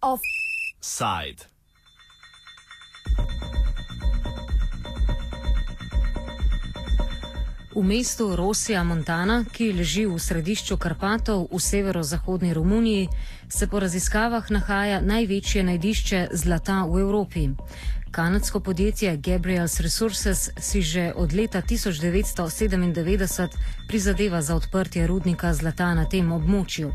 Offside. V mestu Rosija Montana, ki leži v središču Karpatov v severozahodni Romuniji, se po raziskavah nahaja največje najdišče zlata v Evropi. Kanadsko podjetje Gabriel's Resources si že od leta 1997 prizadeva za odprtje rudnika zlata na tem območju.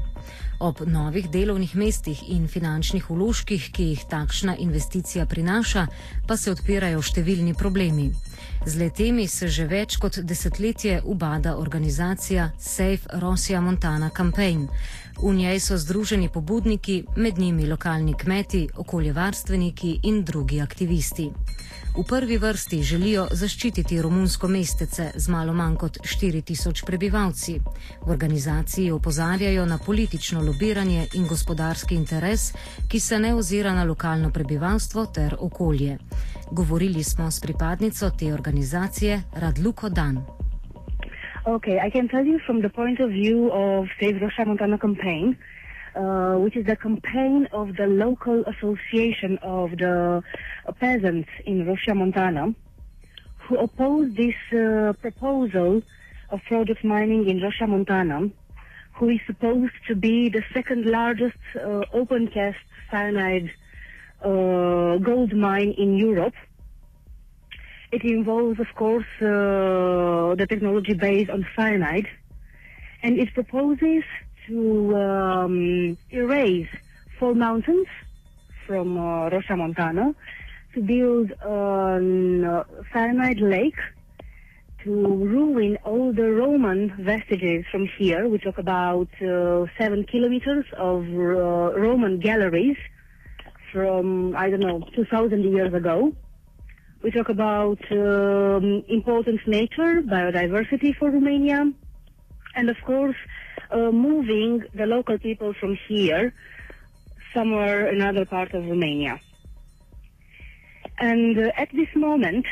Ob novih delovnih mestih in finančnih vložkih, ki jih takšna investicija prinaša, pa se odpirajo številni problemi. Z letemi se že več kot desetletje ubada organizacija Safe Russia Montana Campaign. V njej so združeni pobudniki, med njimi lokalni kmeti, okoljevarstveniki in drugi aktivisti. V prvi vrsti želijo zaščititi romunsko mestece z malo manj kot 4000 prebivalci. V organizaciji opozarjajo na politično lobiranje in gospodarski interes, ki se ne ozira na lokalno prebivalstvo ter okolje. Govorili smo s pripadnico te organizacije Radluko Dan. Okay, I can tell you from the point of view of Save Roșia Montana campaign, uh, which is the campaign of the local association of the peasants in Roșia Montana, who oppose this uh, proposal of project mining in Roșia Montana, who is supposed to be the second largest uh, open cast cyanide uh, gold mine in Europe. It involves, of course, uh, the technology based on cyanide, and it proposes to um, erase four mountains from uh, Roșia Montana to build a uh, cyanide lake to ruin all the Roman vestiges from here. We talk about uh, seven kilometers of uh, Roman galleries from, I don't know, 2,000 years ago. We talk about um, important nature, biodiversity for Romania, and of course, uh, moving the local people from here somewhere in another part of Romania. And uh, at this moment,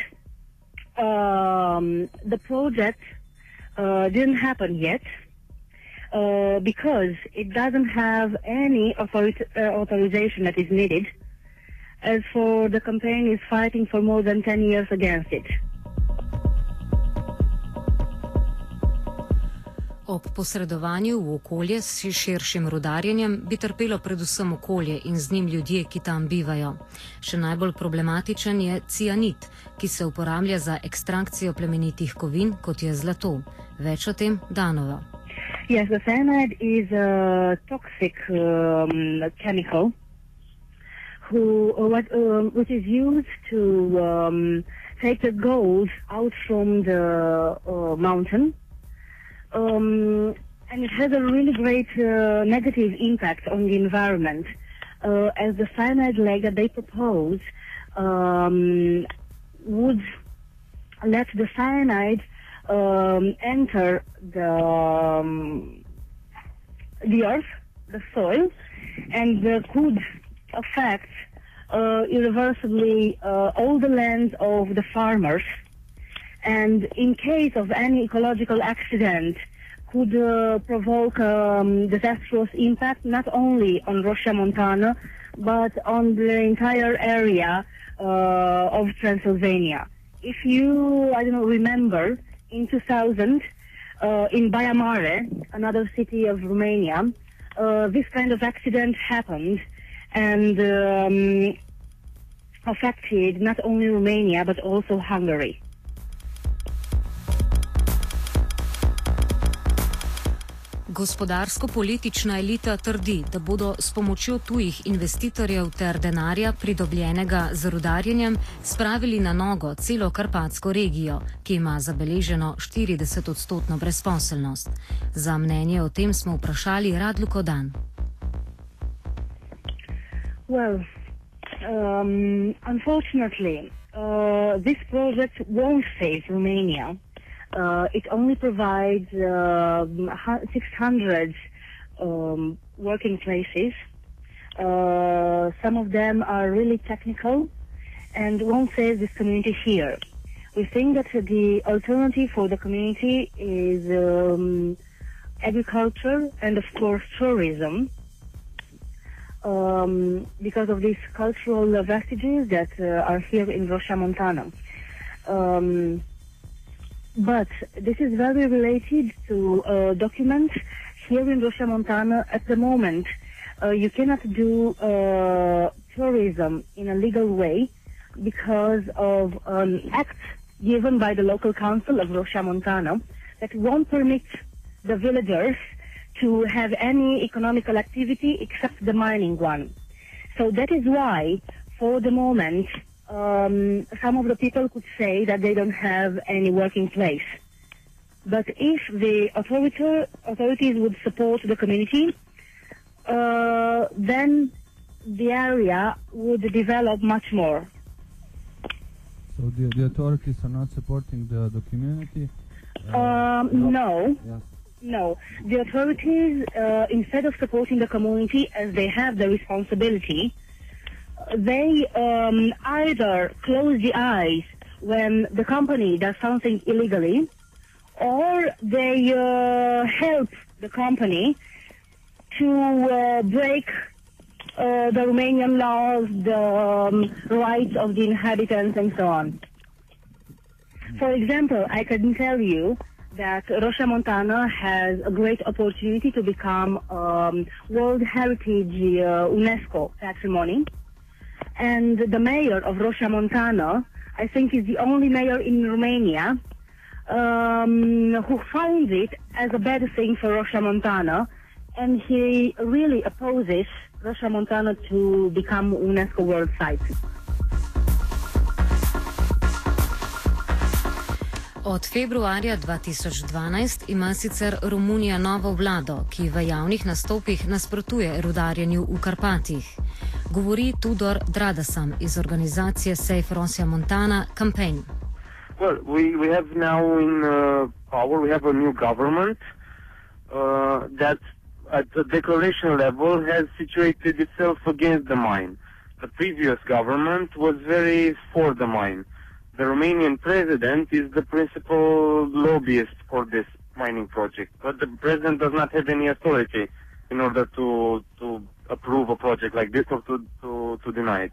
um, the project uh, didn't happen yet uh, because it doesn't have any authori- uh, authorization that is needed. As for the campaign is fighting for more than 10 years against it. Ob posredovanju v okolje s širšim rudarjenjem bi trpelo predvsem okolje in z njim ljudje, ki tam bivajo. Še najbolj problematičen je cianit, ki se uporablja za ekstrakcijo plemenitih kovin, kot je zlato. Več o tem Danova. Yes, the cyanide is a toxic um, chemical who, uh, what, um, which is used to um, take the gold out from the uh, mountain. Um, and it has a really great uh, negative impact on the environment. Uh, as the cyanide lake that they propose um, would let the cyanide um, enter the um, the earth, the soil, and uh, could affect uh, irreversibly uh, all the lands of the farmers. And in case of any ecological accident, could uh, provoke um, disastrous impact not only on Roșia Montana, but on the entire area uh, of Transylvania. If you, I don't know, remember, in 2000, uh, in Baia Mare, another city of Romania, uh, this kind of accident happened and um, affected not only Romania but also Hungary. Gospodarsko-politična elita trdi, da bodo s pomočjo tujih investitorjev ter denarja pridobljenega z rudarjenjem spravili na nogo celo Karpatsko regijo, ki ima zabeleženo 40-odstotno brezposelnost. Za mnenje o tem smo vprašali Radluko Dan. Well, um, unfortunately, uh, this project won't save Romania. Uh, it only provides uh, 600 um, working places. Uh, some of them are really technical and won't save this community here. We think that the alternative for the community is um, agriculture and, of course, tourism. Um, because of these cultural vestiges that uh, are here in Roșia Montana. Um, but this is very related to uh, documents here in Roșia Montana at the moment. Uh, you cannot do uh, tourism in a legal way because of an act given by the local council of Roșia Montana that won't permit the villagers to have any economical activity except the mining one. So that is why, for the moment, um, some of the people could say that they don't have any working place. But if the authority, authorities would support the community, uh, then the area would develop much more. So the, the authorities are not supporting the, the community? Um, no. Yes. No, the authorities, uh, instead of supporting the community as they have the responsibility, they um, either close the eyes when the company does something illegally, or they uh, help the company to uh, break uh, the Romanian laws, the um, rights of the inhabitants, and so on. For example, I can tell you that Roșia Montana has a great opportunity to become um, World Heritage uh, UNESCO patrimony. And the mayor of Roșia Montana, I think, is the only mayor in Romania um, who finds it as a bad thing for Roșia Montana, and he really opposes Roșia Montana to become UNESCO World Site. Od februarja 2012 ima sicer Romunija novo vlado, ki v javnih nastopih nasprotuje rudarjenju v Karpatih. Govori Tudor Dradasam iz organizacije Safe Rosia Montana Campaign. Well, we, we have now in uh, power, we have a new government uh, that at the declaration level has situated itself against the mine. The previous government was very for the mine. The Romanian president is the principal lobbyist for this mining project, but the president does not have any authority in order to to approve a project like this or to to, to deny it.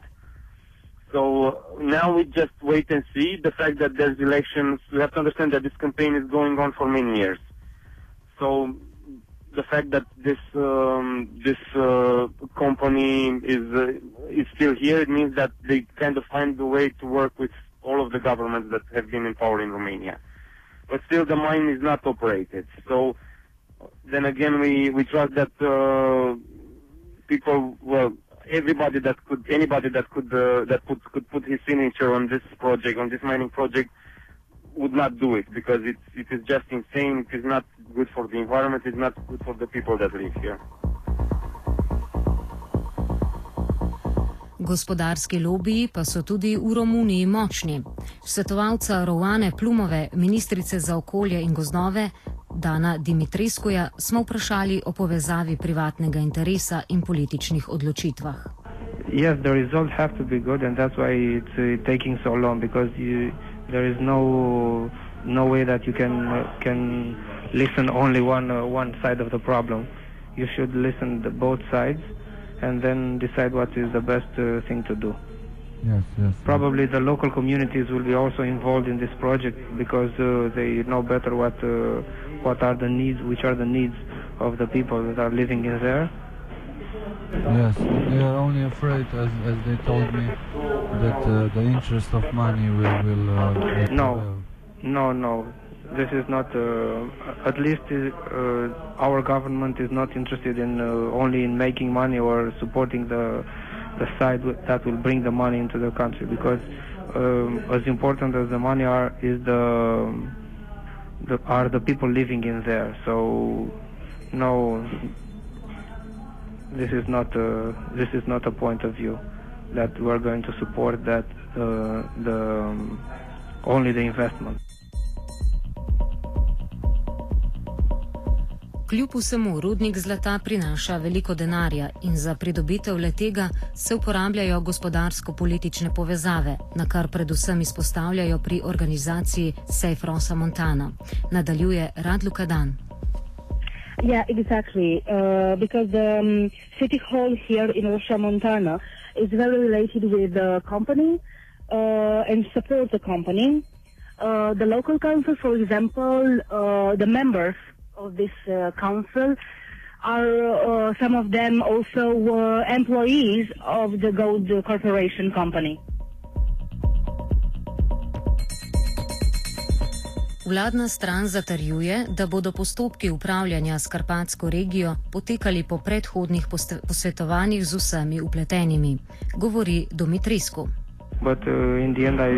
So now we just wait and see. The fact that there's elections, we have to understand that this campaign is going on for many years. So the fact that this um, this uh, company is uh, is still here, it means that they kind of find a way to work with all of the governments that have been in power in Romania. But still, the mine is not operated. So then again, we we trust that uh, people, well, everybody that could, anybody that could uh, that could could put his signature on this project, on this mining project, would not do it because it it is just insane. It is not good for the environment. It's not good for the people that live here. Gospodarski lobiji pa so tudi v Romuniji močni. Svetovalca Rovane Plumove, ministrice za okolje in gozdove, Dana Dimitreskuja, smo vprašali o povezavi privatnega interesa in političnih odločitvah. Yes, the results have to be good, and that's why it's uh, taking so long because you, there is no no way that you can uh, can listen only one uh, one side of the problem. You should listen to both sides, and then decide what is the best uh, thing to do. Yes, yes. Probably the local communities will be also involved in this project because uh, they know better what uh, what are the needs, which are the needs of the people that are living in there. Yes, they are only afraid, as, as they told me, that uh, the interest of money will will. Uh, will No. No, no, this is not. Uh, at least uh, our government is not interested in uh, only in making money or supporting the the side that will bring the money into the country. Because um, as important as the money are is the, the are the people living in there. So no, this is not a, this is not a point of view that we are going to support that uh, the um, only the investment. Kljub vsemu, rudnik zlata prinaša veliko denarja in za pridobitev letega se uporabljajo gospodarsko-politične povezave, na kar predvsem izpostavljajo pri organizaciji Safe Rosa Montana. Nadaljuje Radluka Dan. Yeah, exactly. Uh, because the um, city hall here in Rosa Montana is very related with the company uh, and support the company. Uh, the local council, for example, uh, the members of this uh, council are uh, some of them also uh, employees of the Gold Corporation company. Vladna stran zatrjuje, da bodo postopki upravljanja s Karpatsko regijo potekali po predhodnih posvetovanjih z vsemi upletenimi, govori Domitrisku. But uh, in the end, I,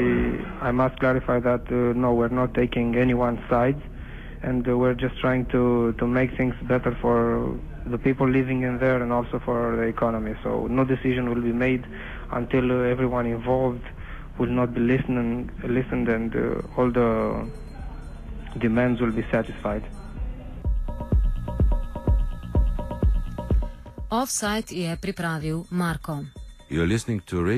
I must clarify that uh, no, we're not taking anyone's sides, and uh, we're just trying to, to make things better for the people living in there and also for the economy. So no decision will be made until uh, everyone involved will not be listening, listened and uh, all the demands will be satisfied. Offside je pripravil Marko. You're listening to radio.